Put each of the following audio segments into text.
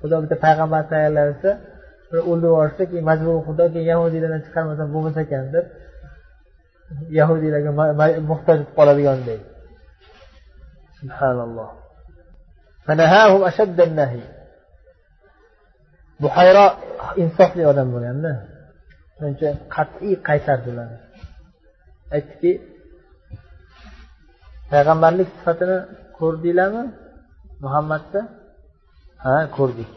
xudo bitta payg'ambar tayyorlasa o'ldirib yuborsa keyin majbur xudo keyin yahudiylardan chiqarmasam bo'lmas ekan deb yahudiylarga muhtoj bo'lib qoladiganday. Subhanalloh. Buhayro insofli odam bo'lganda shuning uchun qat'iy qaytardi aytdiki payg'ambarlik sifatini ko'rdinglarmi? Muhammadda ha ko'rdik.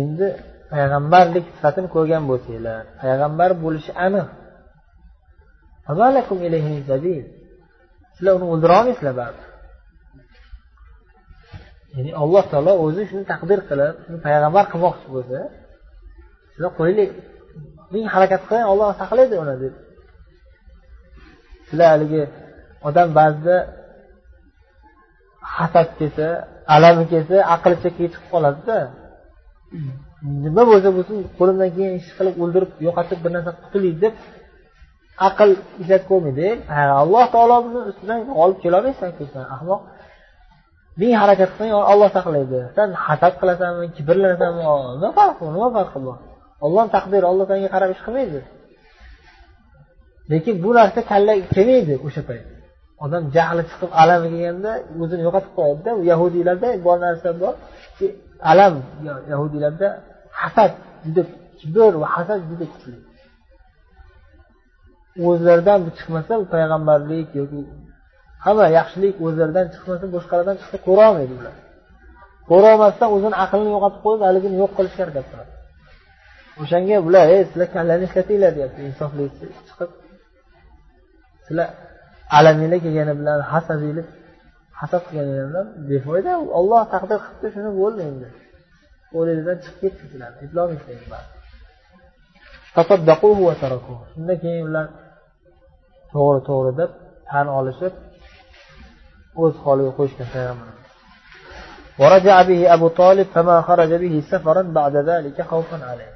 Endi payg'ambarlik sifatini ko'rgan bo'lsanglar payg'ambar bo'lishi aniq. Sizlar uni o'ldira olmaysizlar baribir. Ya'ni alloh taolo o'zi shuni taqdir qilib shuni payg'ambar qilmoqchi bo'lsa sizlar qo'yinglar ming harakat qiling olloh saqlaydi uni deb. Sizlar haligi odam ba'zida hasad kelsa alami kelsa aqli chakka chiqib qoladida. Nima bo'lsa bo'lsin qo'limdan kelgan ish qilib o'ldirib yo'qotib bir narsa qutulay deb aql ishlatib ko'rmaydi. E, Alloh taolo bizni ustidan olib kelolmaysan sen ahmoq. Ming harakat qilsang olloh saqlaydi. San hasad qilasanmi kibrlanasanmi nima farqi nima farqi bor? Ollohni taqdiri olloh sanga qarab ish qilmaydi. Lekin bu narsa kalla kelmaydi o'sha payt. Odam jahli chiqib alami kelganda o'zini yo'qotib qo'yadida yahudiylarda bor narsa bor. Alam yahudiylarda hasad juda kibr va hasad juda kuchli. O'zlaridan chiqmasa payg'ambarlik yoki hamma yaxshilik o'zlaridan chiqmasa boshqalardan chiqsa ko'rolmaydi ular. Ko'rolmasdan o'zini aqlini yo'qotib qo'yib haligini yo'q qilishga harakat qiladi o'shanga bular ey sizlar kallani ishlatinglar deyapti. Insofli chiqib sizlar alaminglar kelgani bilan hasabinglar hasad qilganinglar bilan befoyda olloh taqdir qilibdi shuni bo'ldi endi qo'lingizdan chiqib ketdi sizlar eplolmaysizlar shundan keyin ular to'g'ri to'g'ri deb tan olishib o'z holiga qo'yishgan payg'ambar ورجع به أبو طالب فما خرج به سفرا بعد ذلك خوفا عليه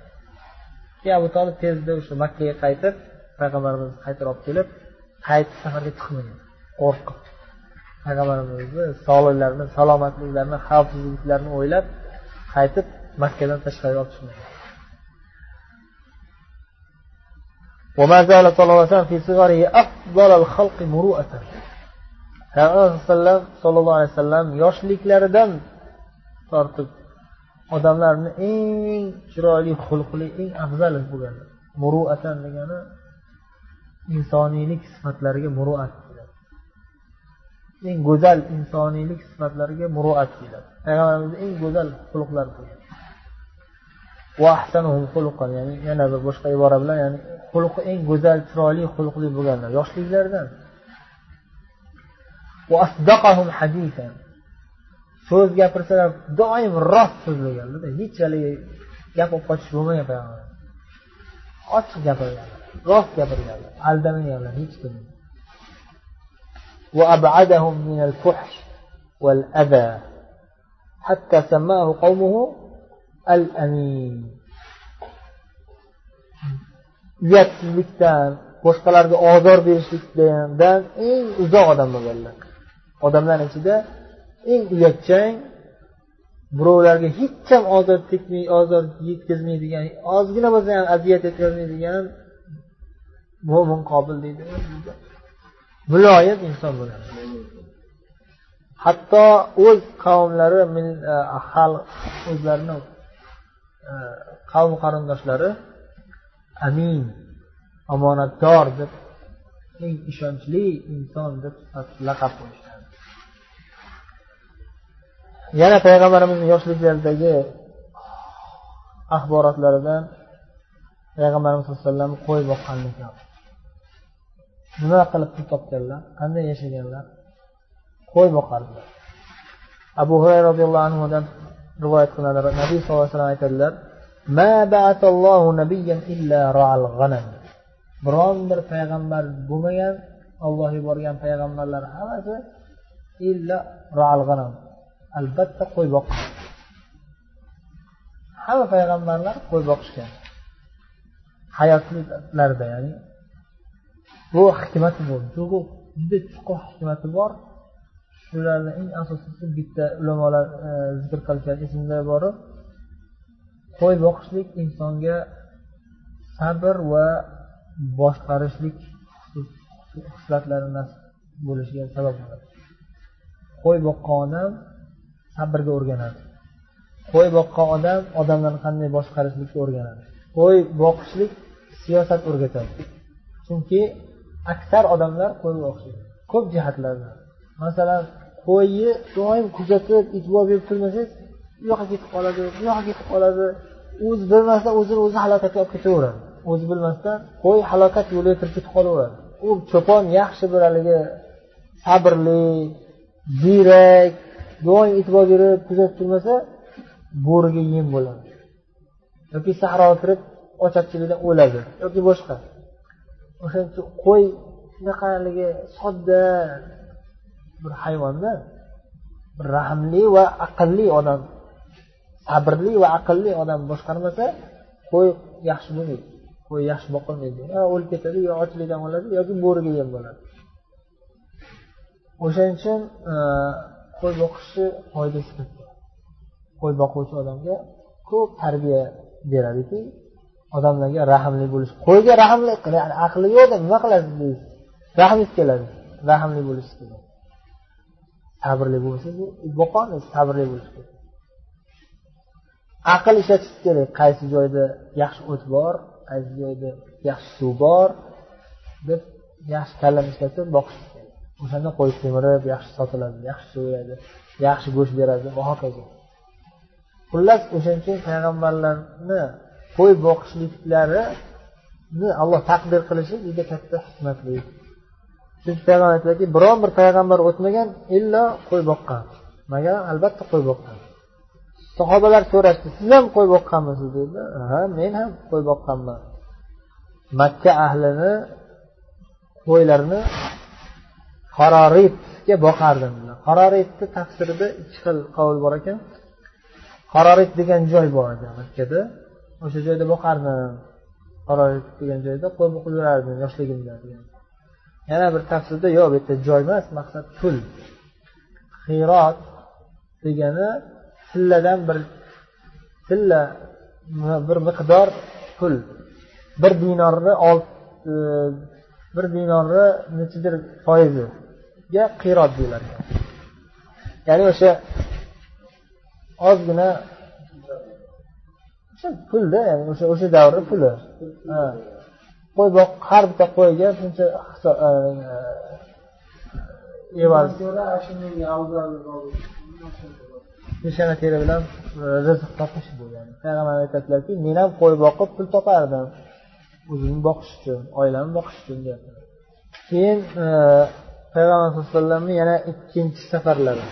keyin abu tolib tezda o'sha makkaga qaytib payg'ambarimizni qaytarib olib kelib qaytib safarga chiqmagan qo'rqib payg'ambarimizni sog'liqlarini salomatliklarini xavfsizliklarini o'ylab qaytib makkadan tashqariga olib chiqmagan وما زال صلى الله عليه وسلم في صغره أفضل الخلق مروءة payg'ambar alayhi sallallohu alayhi vasallam yoshliklaridan tortib odamlarni eng chiroyli xulqli eng afzali bo'lgan muruatan degani insoniylik sifatlariga muruat eng go'zal insoniylik sifatlariga muruat deyiladi payg'ambarimizni eng go'zal xulqlar ya'ni yana bir boshqa ibora bilan ya'ni xulqi eng go'zal chiroyli xulqli bo'lganlar yoshliklaridan. So'z gapirsalar doim rost so'zlaganlarda hech haligi gap olib qochish bo'lmagan payg'ambar ochiq gapirganlar. rost gapirganlar aldamaganlar hech kimni وأبعدهم من الفحش والأذى حتى سماه قومه الأمين uyatsizlikdan boshqalarga ozor berishlikdan eng uzoq odam bo'lganlar odamlar ichida eng uyatchang birovlarga hech ham ozor tekmay ozor yetkazmaydigan ozgina bo'lsa ham aziyat yetkazmaydigan mo'min qobil deydi. Muloyim inson bo'ladi. Hatto o'z qavmlari e, xalq o'zlarini e, qavm qarindoshlari amin omonatdor deb eng ishonchli inson deb laqab qo'yishgan yana payg'ambarimizni yoshliklaridagi axborotlaridan payg'ambarimiz sallallohu alayhi vasallam qo'y boqqanligi nima qilib pul topganlar qanday yashaganlar? Qo'y boqardilar. Abu hurayra roziyallohu anhudan rivoyat qilinadi. Nabiy sallallohu alayhi vasallam aytadilar biron bir payg'ambar bo'lmagan olloh yuborgan payg'ambarlar hammasi illa albatta qo'y boqqan hamma payg'ambarlar qo'y boqishgan. Hayotlarida ya'ni bu hikmati bor juda chuqur hikmati bor. Shularni eng asosiysi bitta ulamolar e, zikr qilishgan esimda bori qo'y boqishlik insonga sabr va boshqarishlik xislatlarini nasib bo'lishiga sabab bo'ladi. Qo'y boqqan odam sabrga o'rganadi. Qo'y boqqan odam odamlarni qanday boshqarishlikka o'rganadi. Qo'y boqishlik siyosat o'rgatadi. Chunki aksar odamlar qo'yga o'xshaydi ko'p jihatlardan masalan qo'yni doim kuzatib e'tibor berib turmasangiz u yoqqa ketib qoladi bu yoqqa ketib qoladi. O'zi bilmasdan o'zini o'zi halokatga olib ketaveradi. O'zi bilmasdan qo'y halokat yo'liga kirib ketib qolaveradi. U cho'pon yaxshi bir haligi sabrli ziyrak doim e'tibor berib kuzatib turmasa bo'riga yem bo'ladi. Yoki sahroga kirib ocharchilikdan o'ladi. Yoki boshqa. O'shaning uchun qo'y shunaqa haligi sodda. Bir hayvonda bir rahmli va aqlli odam sabrli va aqlli odam boshqarmasa qo'y yaxshi bo'lmaydi qo'y yaxshi boqilmaydi o'lib ketadi yo ochlikdan o'ladi yoki bo'riga yem bo'ladi. O'shaning uchun e, qo'y boqishni foydasi katta. Qo'y boquvchi odamga ko'p tarbiya beradiki odamlarga rahmli bo'lish. Qo'yga rahmli ya'ni aqli yo'qda nima qilasiz deysiz rahmingiz keladi. Rahmli bo'lishingiz kerak sabrli bo'lsangiz boqolmaysiz sabrli bo'lish kerak aql ishlatish kerak. Qaysi joyda yaxshi o't bor qaysi joyda yaxshi suv bor deb yaxshi kallani ishlatib boqish kerak. O'shanda qo'y semirib yaxshi sotiladi yaxshi so'yadi yaxshi go'sht beradi va hokazo xullas o'shaning uchun payg'ambarlarni qo'y boqishliklarini alloh taqdir qilishi juda katta hikmatli. Chunki payg'ambar aytdilarki biron bir payg'ambar o'tmagan illo qo'y boqqan. Magar albatta qo'y boqqan. Sahobalar so'rashdi siz ham qo'y boqqanmisiz? dedilar ha men ham qo'y boqqanman. Makka ahlini qo'ylarini haroritga boqardim haroritni tafsirida ikki xil qavul bor ekan. Harorit degan joy bor ekan makkada. O'sha joyda boqardim harorit degan joyda qo'y boqib yurardim yoshligimda degan. Yana bir tafsirda yo'q bu yerda joy emas maqsad pul. Xirot degani tilladan bir tilla bir miqdor pul. Bir dinorni olti e, bir dinorni nechidir foiziga qirot deyiladi. Ya'ni o'sha ozgina pulda ya'ni o'sha o'sha davrni puli. Qo'y boq har bitta qo'yga shuncha evaz peshona teri bilan e, rizq topish bu ya'ni. Payg'ambar aytadilarki men ham qo'y boqib pul topardim. O'zimni boqish uchun oilamni boqish uchun keyin e, payg'ambar sallallohu alayhi vasallamni yana ikkinchi safarlari.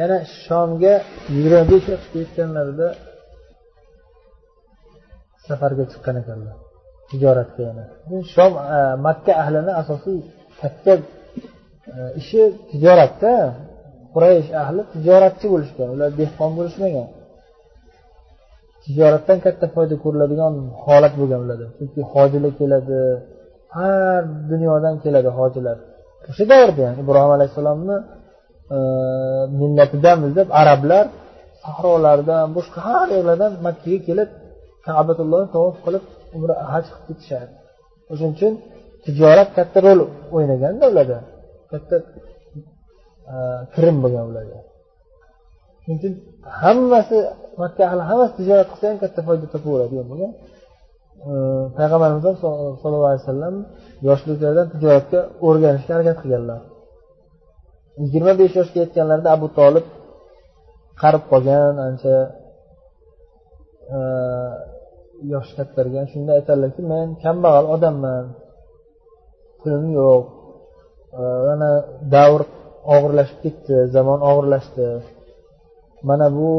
Yana shomga yigirma besh yoshga yetganlarida safarga chiqqan ekanlar. Tijoratga yana. Shom e, makka ahlini asosiy katta e, ishi tijoratda. Quraysh ahli tijoratchi bo'lishgan. Ular dehqon bo'lishmagan. Tijoratdan katta foyda ko'riladigan holat bo'lgan ularda. Chunki hojilar keladi har dunyodan keladi hojilar. O'sha davrda ham ibrohim alayhissalomni e, millatidanmiz millatidamiz deb arablar sahrolardan boshqa har yerlardan makkaga kelib kabatullohni tavof qilib umra haj qilib ketishadi. O'shaning uchun tijorat katta rol o'ynaganda ularda. Katta e, kirim bo'lgan ularga shuning uchun hammasi makka ahli hammasi tijorat qilsa ham katta foyda topaveradigan bo'lgan. E, Payg'ambarimiz ham sallallohu alayhi vasallam yoshliklaridan tijoratga o'rganishga harakat qilganlar. Yigirma besh yoshga yetganlarida abu tolib qarib qolgan ancha e, yoshi kattargan shunda aytadilarki men kambag'al odamman pulim yo'q e, mana davr og'irlashib ketdi zamon og'irlashdi mana bu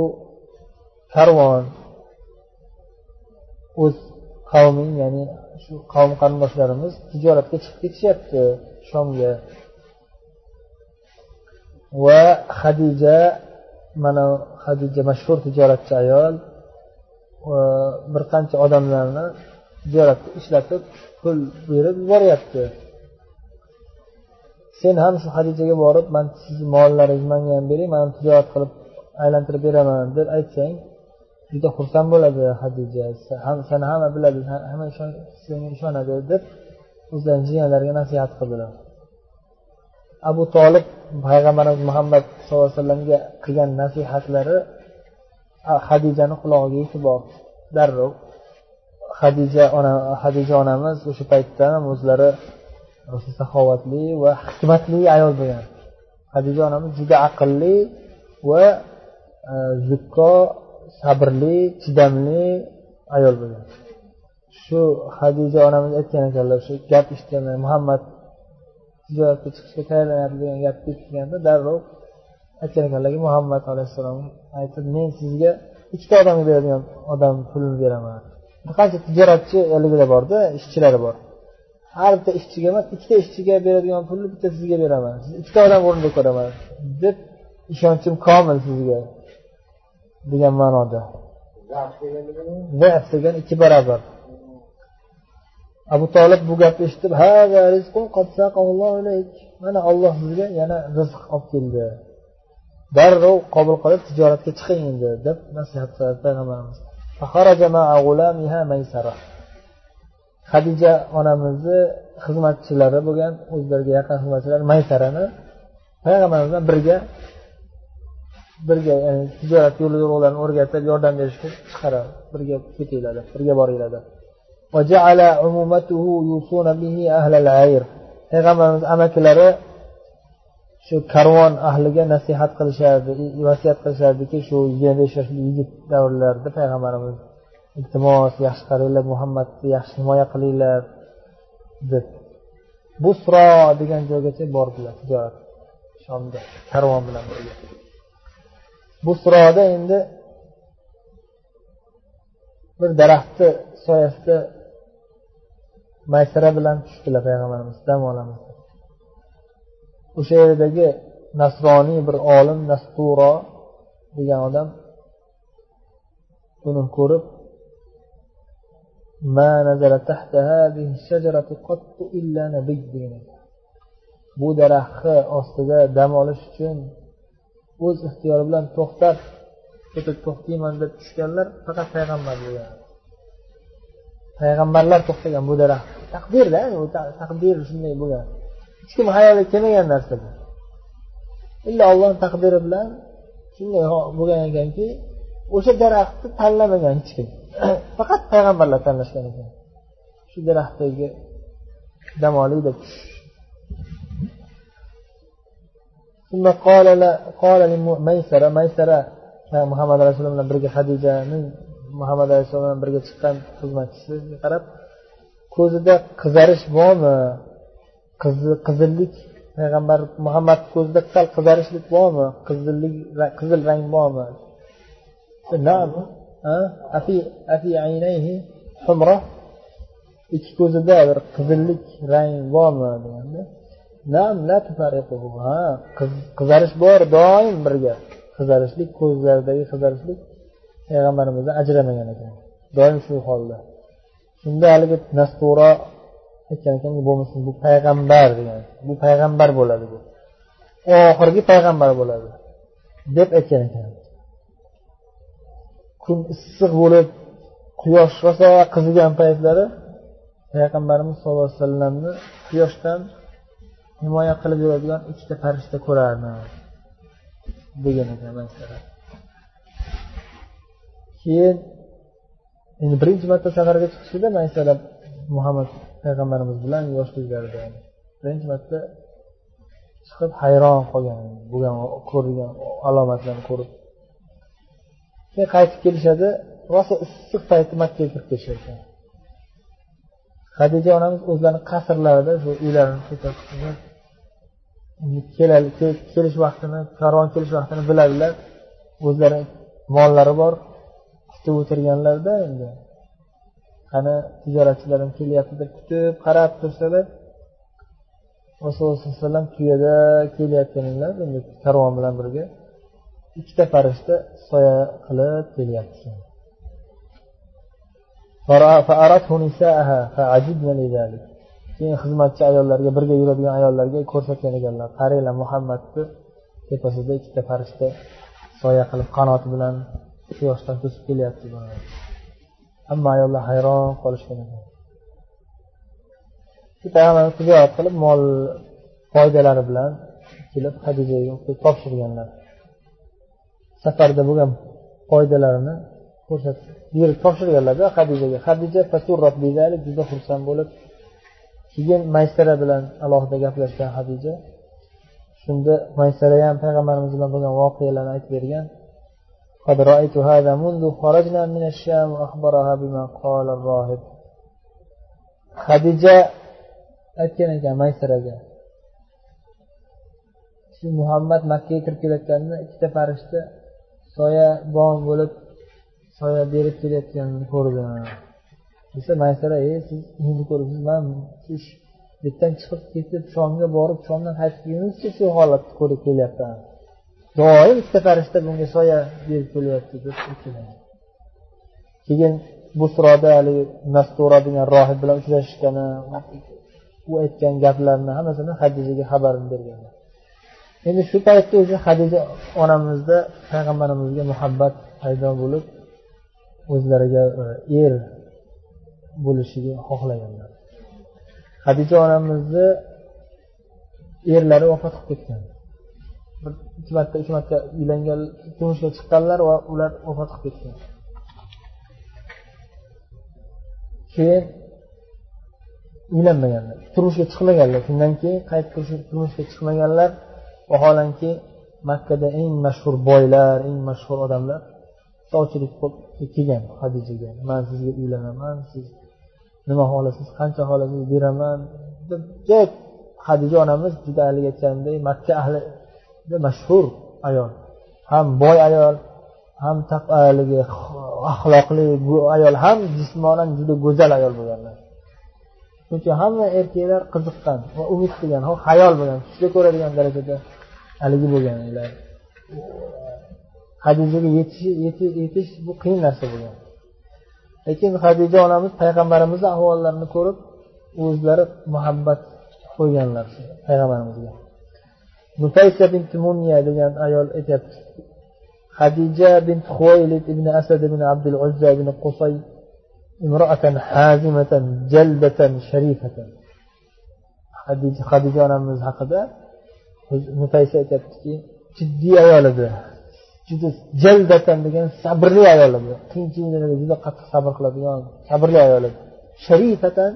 karvon o'z qavming ya'ni shu qavm qarindoshlarimiz tijoratga chiqib ketishyapti shomga. Va hadija mana hadija mashhur tijoratchi ayol Э, bir qancha odamlarni ziyoratga ishlatib pul berib yuboryapti. Sen ham shu hadichaga borib man sizni mollaringizni manga ham bering man tijorat qilib aylantirib beraman deb aytsang juda xursand bo'ladi hadija seni hamma biladi hamma senga ishonadi deb o'zlarini jiyanlariga nasihat qildilar. Abu tolib payg'ambarimiz muhammad sallallohu alayhi vasallamga qilgan nasihatlari hadijani qulog'iga yetib bordi darrov. Hadija ona hadija onamiz o'sha paytda o'zlari o'sha saxovatli va hikmatli ayol bo'lgan. Hadija onamiz juda aqlli va e, zukko sabrli chidamli ayol bo'lgan. Shu hadija onamiz aytgan ekanlar shu gap eshitganlar muhammad tijoratga chiqishga tayyorlanyapti degan gapni eshitganda darrov aytgan ekanlarki muhammad alayhissalom aytib men sizga ikkita odamga beradigan odam pulini beraman. Bir qancha tijoratchi haligida borda ishchilari bor. Har bitta ishchiga emas ikkita ishchiga beradigan pulni bitta sizga beraman. Siz ikkita odam o'rnida ko'raman deb ishonchim komil sizga degan ma'noda. Zaf degan ikki barobar abu tolib bu gapni eshitib mana olloh sizga yana rizq olib keldi. Darrov qabul qilib tijoratga chiqing endi deb nasihat qiladi payg'ambarimiz. Hadija onamizni xizmatchilari bo'lgan o'zlariga yaqin xizmatchilar maysarani payg'ambarimiz bilan birga birga ya'ni tijorat yo'li yo'riqlarini o'rgatib yordam berishga chiqaradi. Birga ketinglar birga boringlar deb. Payg'ambarimiz amakilari shu karvon ahliga nasihat qilishardi vasiyat qilishardiki shu yigirma besh yoshli yigit davrlarida payg'ambarimiz iltimos yaxshi qaranglar muhammadni yaxshi himoya qilinglar deb. Busro degan joygacha bordilar tijorat shomda karvon bilan birga. Busroda endi bir daraxtni soyasida maysara bilan tushdilar payg'ambarimiz dam olamiz. O'sha yerdagi nasroniy bir olim nasturo degan odam buni ko'rib bu daraxtni ostida dam olish uchun o'z ixtiyori bilan to'xtab to'xtayman deb tushganlar faqat payg'ambar bo'lgan payg'ambarlar to'xtagan bu daraxt taqdirda taqdir shunday bo'lgan. hech kim hayoliga kelmagan narsa bu illo ollohni taqdiri bilan shunday bo'lgan ekanki o'sha daraxtni tanlamagan hech kim faqat payg'ambarlar tanlashgan ekan shu daraxtdagi dam olay deb ثم قال لا قال لميسرة ميسرة muhammad alayhissalom bilan birga hadijaning muhammad alayhissalom bilan birga chiqqan xizmatchisiga qarab ko'zida qizarish bormi Qizillik payg'ambar muhammad ko'zida sal qizarishlik bormi? Qizillik qizil rang bormi? Ikki ko'zida bir qizillik rang bormi? Deganda ha? Qizarish bor doim birga. Qizarishlik ko'zlaridagi qizarishlik payg'ambarimizdan ajramagan ekan. Doim shu holda. Shunda haligi nasturo aytgan ekan bo'lmasin bu payg'ambar degan. Bu payg'ambar bo'ladi bu. Oxirgi payg'ambar bo'ladi deb aytgan ekan. Kun issiq bo'lib quyosh rosa qizigan paytlari payg'ambarimiz sallallohu alayhi vasallamni quyoshdan himoya qilib yuradigan ikkita farishta ko'rardi degan ekan keyin endi birinchi marta safarga chiqishida masalan muhammad payg'ambarimiz bilan yoshliklarida birinchi marta chiqib hayron qolgan bo'lgan ko'rgan alomatlarni ko'rib. Keyin qaytib kelishadi rosa issiq payti makkaga kirib kelishar ekan hadija onamiz o'zlarini qasrlarida shu uylarini kelish vaqtini karvon kelish vaqtini biladilar. O'zlari mollari bor kutib o'tirganlarda endi qani tijoratchilarim kelyapti deb kutib qarab tursalar rasululloh sallallohu alayhi vasallam tuyada kelayotganinglar endi karvon bilan birga ikkita farishta soya qilib kelyapti. Keyin xizmatchi ayollarga birga yuradigan ayollarga ko'rsatgan ekanlar. Qaranglar muhammadni tepasida ikkita farishta soya qilib qanoti bilan quyoshdan to'sib kelyapti. Hamma ayollar hayron qolishgan ekan shu payg'ambarimiz tijorat qilib mol foydalari bilan kelib hadijaga topshirganlar. Safarda bo'lgan foydalarini ko'rsatib berib topshirganlarda hadijaga hadija juda xursand bo'lib keyin maysara bilan alohida gaplashgan hadija shunda maysara ham payg'ambarimiz bilan bo'lgan voqealarni aytib bergan قد رأيت هذا منذ خرجنا من الشام وأخبرها بما قال الراهب hadija aytgan ekan maysaraga shu muhammad makkaga kirib kelayotganida ikkita farishta soyabon bo'lib soya berib kelayotganini ko'rdim desa maysara e siz endi ko'ribsiz man shu yerdan chiqib ketib shomga borib shomdan qaytib kelgunizcha shu holatni ko'rib kelyapman doim ikkita farishta bunga soya berib kelyapti deb keyin busroda haligi mastura degan rohib bilan uchrashishgani u aytgan gaplarni hammasini hadijaga xabarini berganlar endi shu paytda o'sha hadija onamizda payg'ambarimizga muhabbat paydo bo'lib o'zlariga e, er bo'lishini xohlaganlar. Hadija onamizni erlari vafot qilib ketgan. Bir ikki marta uch marta uylangan turmushga chiqqanlar va ular vafot qilib ketgan. Keyin uylanmaganlar turmushga chiqmaganlar. Shundan keyin qaytib turmushga chiqmaganlar. Vaholanki makkada eng mashhur boylar eng mashhur odamlar sovchilik kelgan hadijaga man sizga uylanaman siz nima xohlasiz qancha xohlasangiz beraman. Deb hadija onamiz juda haligi aytganday makka ahli mashhur ayol. Ham boy ayol ham haligi axloqli ayol ham jismonan juda go'zal ayol bo'lganlar. Shuning uchun hamma erkaklar qiziqqan va umid qilgan hayol bo'lgan tushda ko'radigan darajada haligi bo'lgan hadijaga yetish yetish bu qiyin narsa bo'lgan. Lekin hadija onamiz payg'ambarimizni ahvollarini ko'rib o'zlari muhabbat qo'yganlar payg'ambarimizga. mutaysa bin munniya degan ayol aytyapti. Hadija bint huvaylid ibn asad ibn abdul uzza ibn qusay imroatan hazimatan jalbatan sharifatan. Hadija hadija onamiz haqida mutaysa aytyaptiki jiddiy ayol edi. Juda jaldatan degan sabrli ayol edi. Qiyinchiliklarga juda qattiq sabr qiladigan sabrli ayol edi. Sharifatan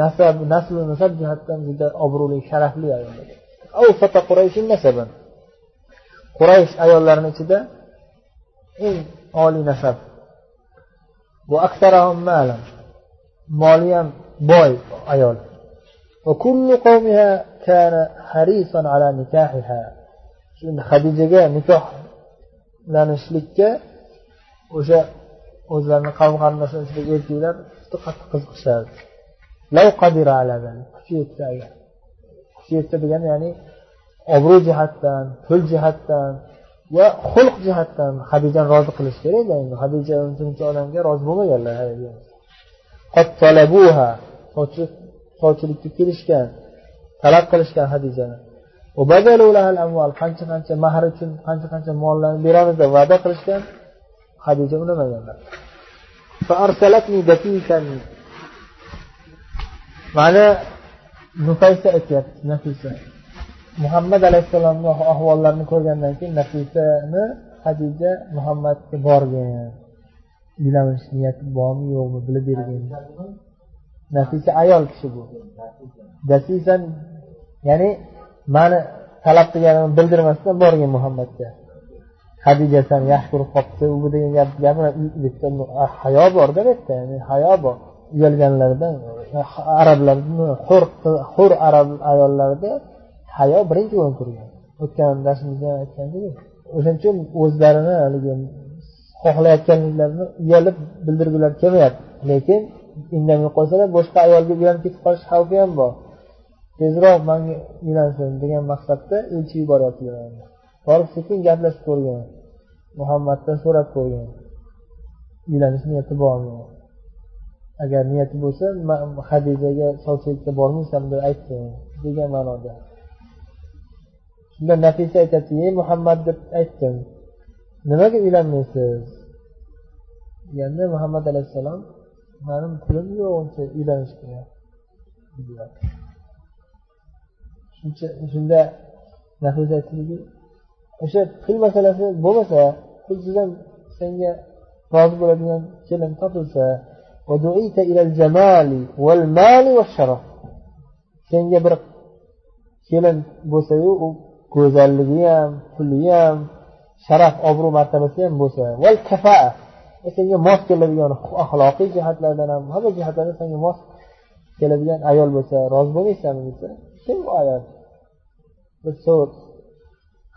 nasab nasl nasab jihatdan juda obro'li sharafli ayol edi. quraysh ayollarini ichida eng oliy nasab. Bu moli ham boy ayol. Hadijaga nikohlanishlikka o'sha o'zlarini qavm qarindoshlar ichida erkaklar juda qattiq qiziqishardi. Kuchi yetsa agar. Kuchi yetsa degani ya'ni obro' jihatdan pul jihatdan va xulq jihatdan hadijani rozi qilish kerak endi. Hadija uncha odamga rozi bo'lmaganlar sovchilikka kelishgan talab qilishgan hadijani qancha qancha mahr uchun qancha qancha mollarni beramiz deb va'da qilishgan hadija unamaganlar. Mana nufaysa aytyapti nafisa. Muhammad alayhissalomni ahvollarini ko'rgandan keyin nafisani hadija muhammadga borgan. Uylanish niyati bormi yo'qmi bilib bergan nafisa ayol kishi bu. Dasisan ya'ni mani talab qilganimni bildirmasdan borgan muhammadga. Hadija sani yaxshi ko'rib qolibdi u degan gap gapi hayo borda bu yerda ya'ni hayo bor. Uyalganlardan arablarda hur arab ayollarida hayo birinchi o'rin turgan. O'tgan darsimizda ham aytgandik o'shaning uchun o'zlarini haligi xohlayotganliklarini uyalib bildirgilari kelmayapti. Lekin indamay qolsalar boshqa ayolga uylanib ketib qolish xavfi ham bor. Tezroq manga uylansin degan maqsadda elchi yuboryaptilar borib sekin gaplashib ko'rgan. Muhammaddan so'rab ko'rgan. Uylanish niyati bormi agar niyati bo'lsa hadijaga sovchilikka bormaysan deb aytdi. Degan ma'noda. Shunda nafisa aytyapti ey muhammad deb aytdim nimaga uylanmaysiz? Deganda muhammad alayhissalom mani pulim yo'q uncha uylanishga shunda nafisa aytdiki o'sha pul masalasi bo'lmasa pulsiz ham senga rozi bo'ladigan kelin topilsa senga bir kelin bo'lsayu u go'zalligi ham puli ham sharaf obro' martabasi ham bo'lsa val kafaa e, senga mos keladigan axloqiy jihatlardan ham hamma jihatlardan senga mos keladigan ayol bo'lsa rozi bo'lmaysanmi desa kim bu ayol? Bir so'z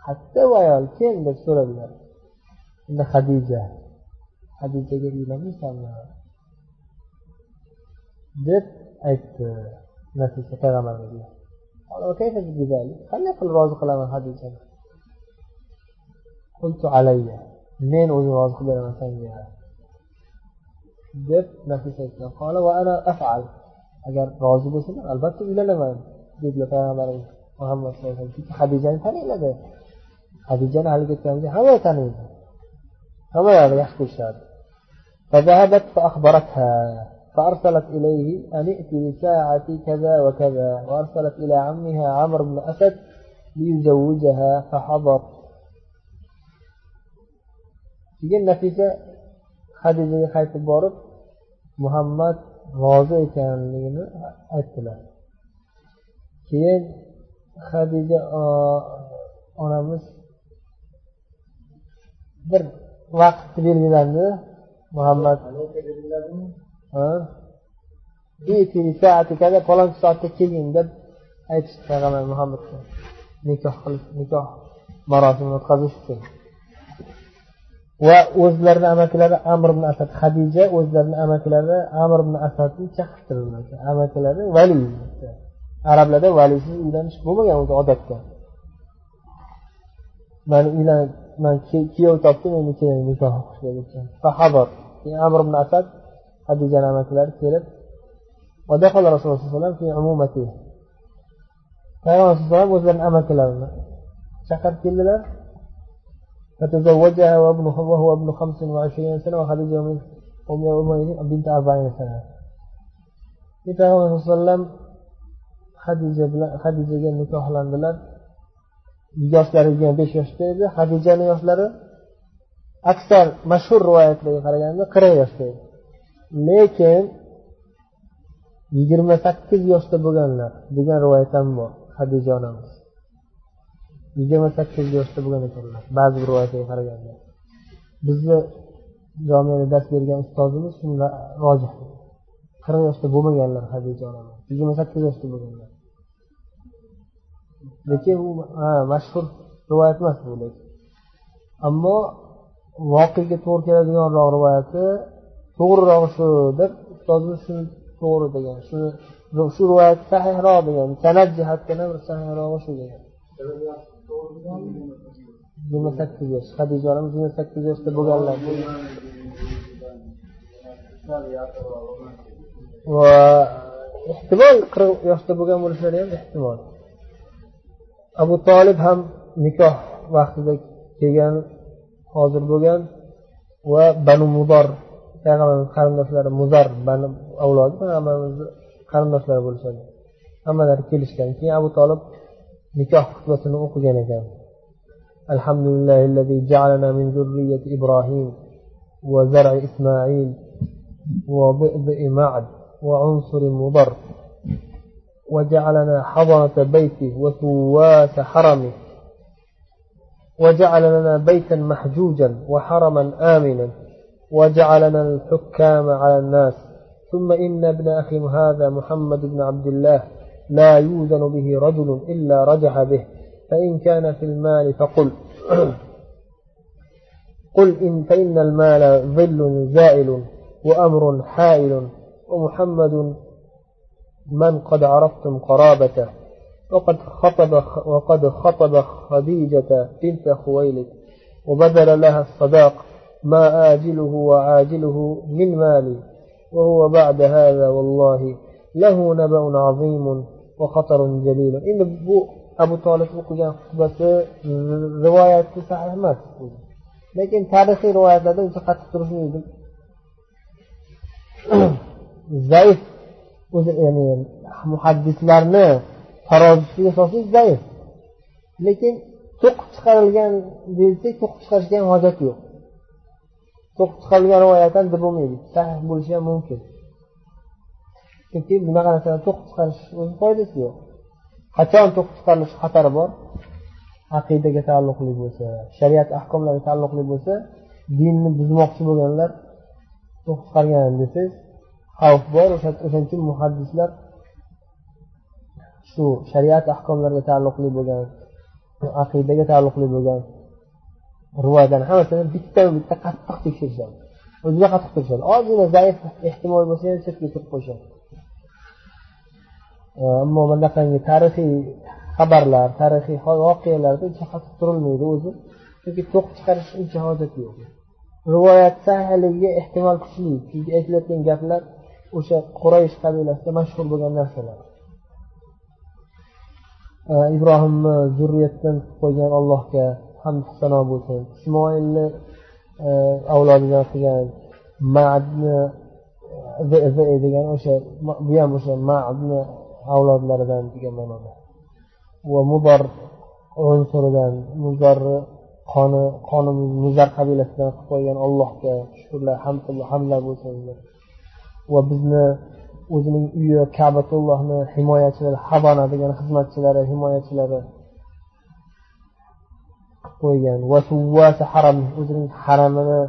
qayerda bu ayol kim deb so'radilar. Unda hadija hadijaga uylanmaysanmi دف ات نفس كلام النبي قال وكيف بذلك خلي في الراز كلام الحديث هذا قلت علي منين وزن الراز كلام ثانية دف نفس كلام قال وأنا أفعل. اگر راز بسن البته إلى لما دف لفهم برای محمد صلی الله علیه و آله خدیجه تنی لگه خدیجه نه لگه تنی همه تنی همه یاد یخ کشد فذهبت فأخبرتها فأرسلت إليه أن ائت بساعة كذا وكذا وأرسلت إلى عمها عمرو بن أسد ليزوجها فحضر keyin nafisa hadijaga qaytib borib muhammad rozi ekanligini aytdilar keyin hadija onamiz bir vaqt belgilandi muhammad falonchi soatda keling deb aytishdi payg'ambar muhammadga nikoh qilish nikoh marosimini o'tkazish uchun. Va o'zlarini amakilari amr ibn asad hadija o'zlarini amakilari amr ibn asadni chaqirtirdilar amakilari vali arablarda valisiz uylanish bo'lmagan o'zi odatda. Mani uylan man kuyov topdim endi keling nikoh o'qishga amr ibn asad hadijani amakilari kelib ودخل رسول الله صلى الله عليه وسلم في عمومته payg'ambar alayhi vasallam o'zlarini amakilarini chaqirib keldilar فتزوجها وابنه وهو ابن خمس وعشرين سنة وخديجة من أم أمين بنت أربعين سنة payg'ambar alayhi vasallam hadija bilan hadijaga nikohlandilar yoshlari yigirma besh yoshda edi hadijani yoshlari aksar mashhur rivoyatlarga qaraganda qirq yoshda edi Lekin yigirma sakkiz yoshda bo'lganlar degan rivoyat ham bor hadija onamiz. Yigirma sakkiz yoshda bo'lgan ekanlar ba'zi bir rivoyatlarga qaraganda. Bizni jomiyada dars bergan ustozimiz shunda rojih. Qirq yoshda bo'lmaganlar hadija onamiz yigirma sakkiz yoshda bo'lganlar. Lekin u mashhur rivoyat emas bu lekin. Ammo voqega to'g'ri keladiganroq rivoyati to'g'rirog'i shu deb ustozimiz shuni to'g'ri degan shuni shu rivoyat sahihroq degan san'at jihatdan ham sahihrog'i shu degan. Yigirma sakkiz yosh hadija onamiz yigirma sakkiz yoshda bo'lganlar. Va ehtimol qirq yoshda bo'lgan bo'lishlari ham ehtimol. Abu tolib ham nikoh vaqtida kelgan hozir bo'lgan va banu mudor payg'ambarimiz qarindoshlari muzar bani avlodi payg'ambarimizni qarindoshlari bo'lishadi hammalari kelishgan keyin abu tolib nikoh xutbasini o'qigan ekan الذي جعلنا من ذرية إبراهيم وزرع إسماعيل وضئضئ معد وعنصر مضر وجعلنا حضرة بيته وثواس حرمه وجعل لنا بيتا محجوجا وحرما آمنا وجعلنا الحكام على الناس. ثم إن ابن أخي هذا محمد بن عبد الله لا يوزن به رجل إلا رجح به. فإن كان في المال فقل. قل إن فإن المال ظل زائل وأمر حائل. ومحمد من قد عرفتم قرابته. وقد خطب وقد خطب خديجة بنت خويلد. وبذل لها الصداق. ما آجله وعاجله من مالي وهو بعد هذا والله له نبأ عظيم وخطر جليل. إن أبو, أبو طالب أقول بس رواية تسعة ما تقول. لكن تاريخ رواية هذا إذا قد تترفني زيف يعني محدث لنا فراد في زيف. لكن توقف تخرج يعني دلتي توقف تخرج يعني هذا to'qib chiqarilgan rivoyat ham deb bo'lmaydi. Sahih bo'lishi ham mumkin. Chunki bunaqa narsani to'qib chiqarish o'zi foydasi yo'q. Qachon to'qib chiqarilishi xatari bor? Aqidaga taalluqli bo'lsa shariat ahkomlariga taalluqli bo'lsa dinni buzmoqchi bo'lganlar to'qib chiqargan desangiz xavf bor. O'shaning uchun muhaddislar shu shariat ahkomlariga taalluqli bo'lgan aqidaga taalluqli bo'lgan rivoyatlarni hammasini bitta bitta qattiq tekshirishadi. O'ziga qattiq tekshiradi. Ozgina zaif ehtimol bo'lsa ham chetga surib qo'yishadi. Ammo bunaqangi tarixiy xabarlar tarixiy voqealarda uncha qattiq turilmaydi o'zi. Chunki to'qib chiqarish uncha hojat yo'q. Rivoyat sahligiga ehtimol kuchli chunki aytilayotgan gaplar o'sha quraysh qabilasida mashhur bo'lgan narsalar. Ibrohimni zurriyatdan qilib qo'ygan allohga hamd sano bo'lsin. Ismoilni e, avlodidan qilgan madni degan o'sha bu ham o'sha madni avlodlaridan degan ma'noda. Va mudor unsuridan muzarni qoni qoni muzar qabilasidan qilib qo'ygan allohga shukurlar hamdlar bo'lsin va bizni o'zining uyi kabatullohni himoyachilari habana degan xizmatchilari himoyachilari qo'ygan va suvvasi haram o'zining haramini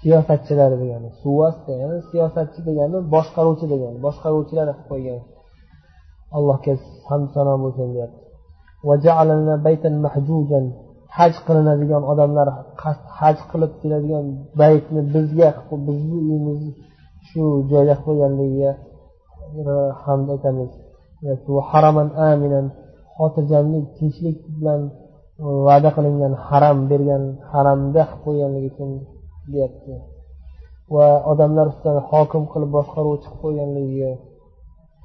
siyosatchilari degani suvvas degani siyosatchi degani boshqaruvchi degani boshqaruvchilar qilib qo'ygan. Allohga hamd sano bo'lsin deyapti. Haj qilinadigan odamlar haj qilib keladigan baytni bizga bizni uyimiz shu joyda qilib qo'yganligiga hamd aytamiz. Haraman aminan xotirjamlik tinchlik bilan va'da qilingan haram bergan haramda qilib qo'yganligi uchun deyapti. Va odamlar ustidan hokim qilib boshqaruvchi qilib qo'yganligiga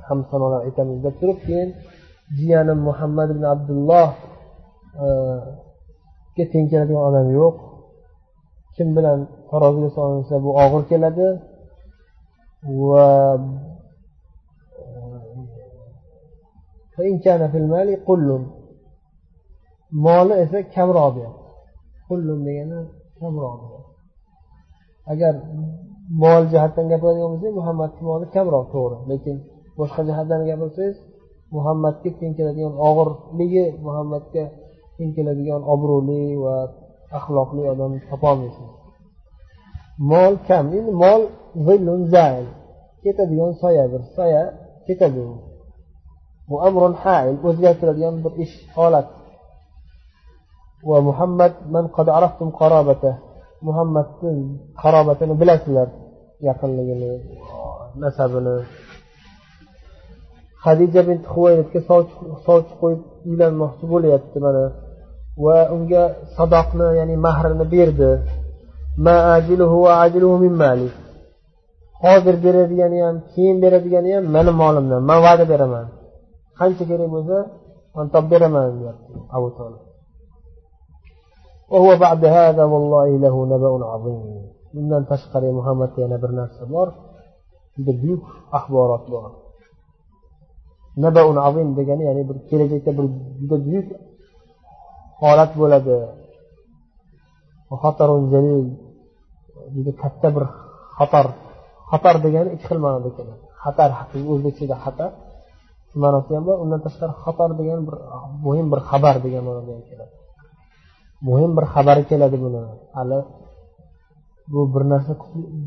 ham sanolar aytamiz. Deb turib keyin jiyanim muhammad ibn abdulloh e, teng keladigan odam yo'q. Kim bilan taroziga solinsa bu og'ir keladi. Va e, moli esa kamroq deyapti. Qullun degani kamroq agar mol jihatdan gapiradigan bo'lsak muhammadni moli kamroq to'g'ri. Lekin boshqa jihatdan gapirsangiz muhammadga teng keladigan og'irligi muhammadga teng keladigan obro'li va axloqli odam topolmaysiz. Mol kam. Endi mol ketadigan soya bir soya ketadi. Bu amrun hail o'zgartiradigan bir ish holat. Va muhammad man qad araftum qarobata. Muhammadni qarobatini bilasizlar yaqinligini nasabini. Hadija bint huvaydga sovchi qo'yib uylanmoqchi bo'lyapti mana. Va unga sadoqni ya'ni mahrini berdi. Hozir beradigani ham keyin beradigani ham mani molimdan man va'da beraman. Qancha kerak bo'lsa man topib beraman deyapti abu tolib bundan tashqari muhammadda yana bir narsa bor juda buyuk axborot bor nabaun azim degani ya'ni bir kelajakda bir juda buyuk holat bo'ladi juda katta bir xatar xatar degani ikki xil ma'noda keladi xatar o'zbekchada xatar ma'nosi ham bor undan tashqari xatar degan bir muhim bir xabar degan ma'noda ham keladi muhim bir xabari keladi buni. Hali bu bir narsa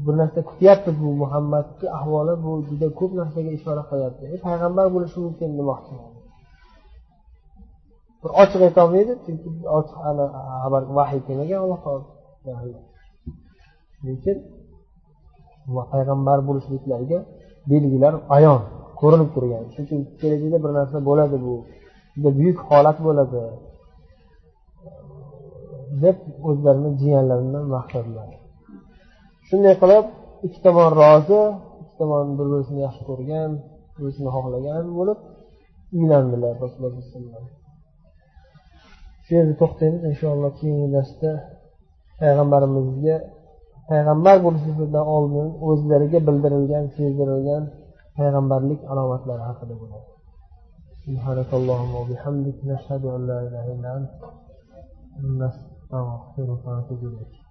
bir narsa kutyapti bu muhammadni ahvoli bu juda ko'p narsaga ishora qilyapti. E, payg'ambar bo'lishi mumkin demoqchi. Bir ochiq aytolmaydi chunki ochiq xabar vahiy kelmagan alloh taolo. Lekin payg'ambar bo'lishliklariga belgilar ayon ko'rinib turgan. Shuning uchun kelajakda bir narsa bo'ladi bu. Juda buyuk holat bo'ladi. deb o'zlarini jiyanlaridan maqtadilar shunday qilib ikki tomon rozi ikki tomon bir birisini yaxshi ko'rgan bir birisini xohlagan bo'lib uylandilar rasululloh shu yerda to'xtaymiz inshaalloh keyingi darsda payg'ambarimizga payg'ambar bo'lishidan oldin o'zlariga bildirilgan sezdirilgan payg'ambarlik alomatlari haqida bo'ladi سبحانك اللهم وبحمدك نشهد أن لا إله إلا أنت 啊，这个方式就没事。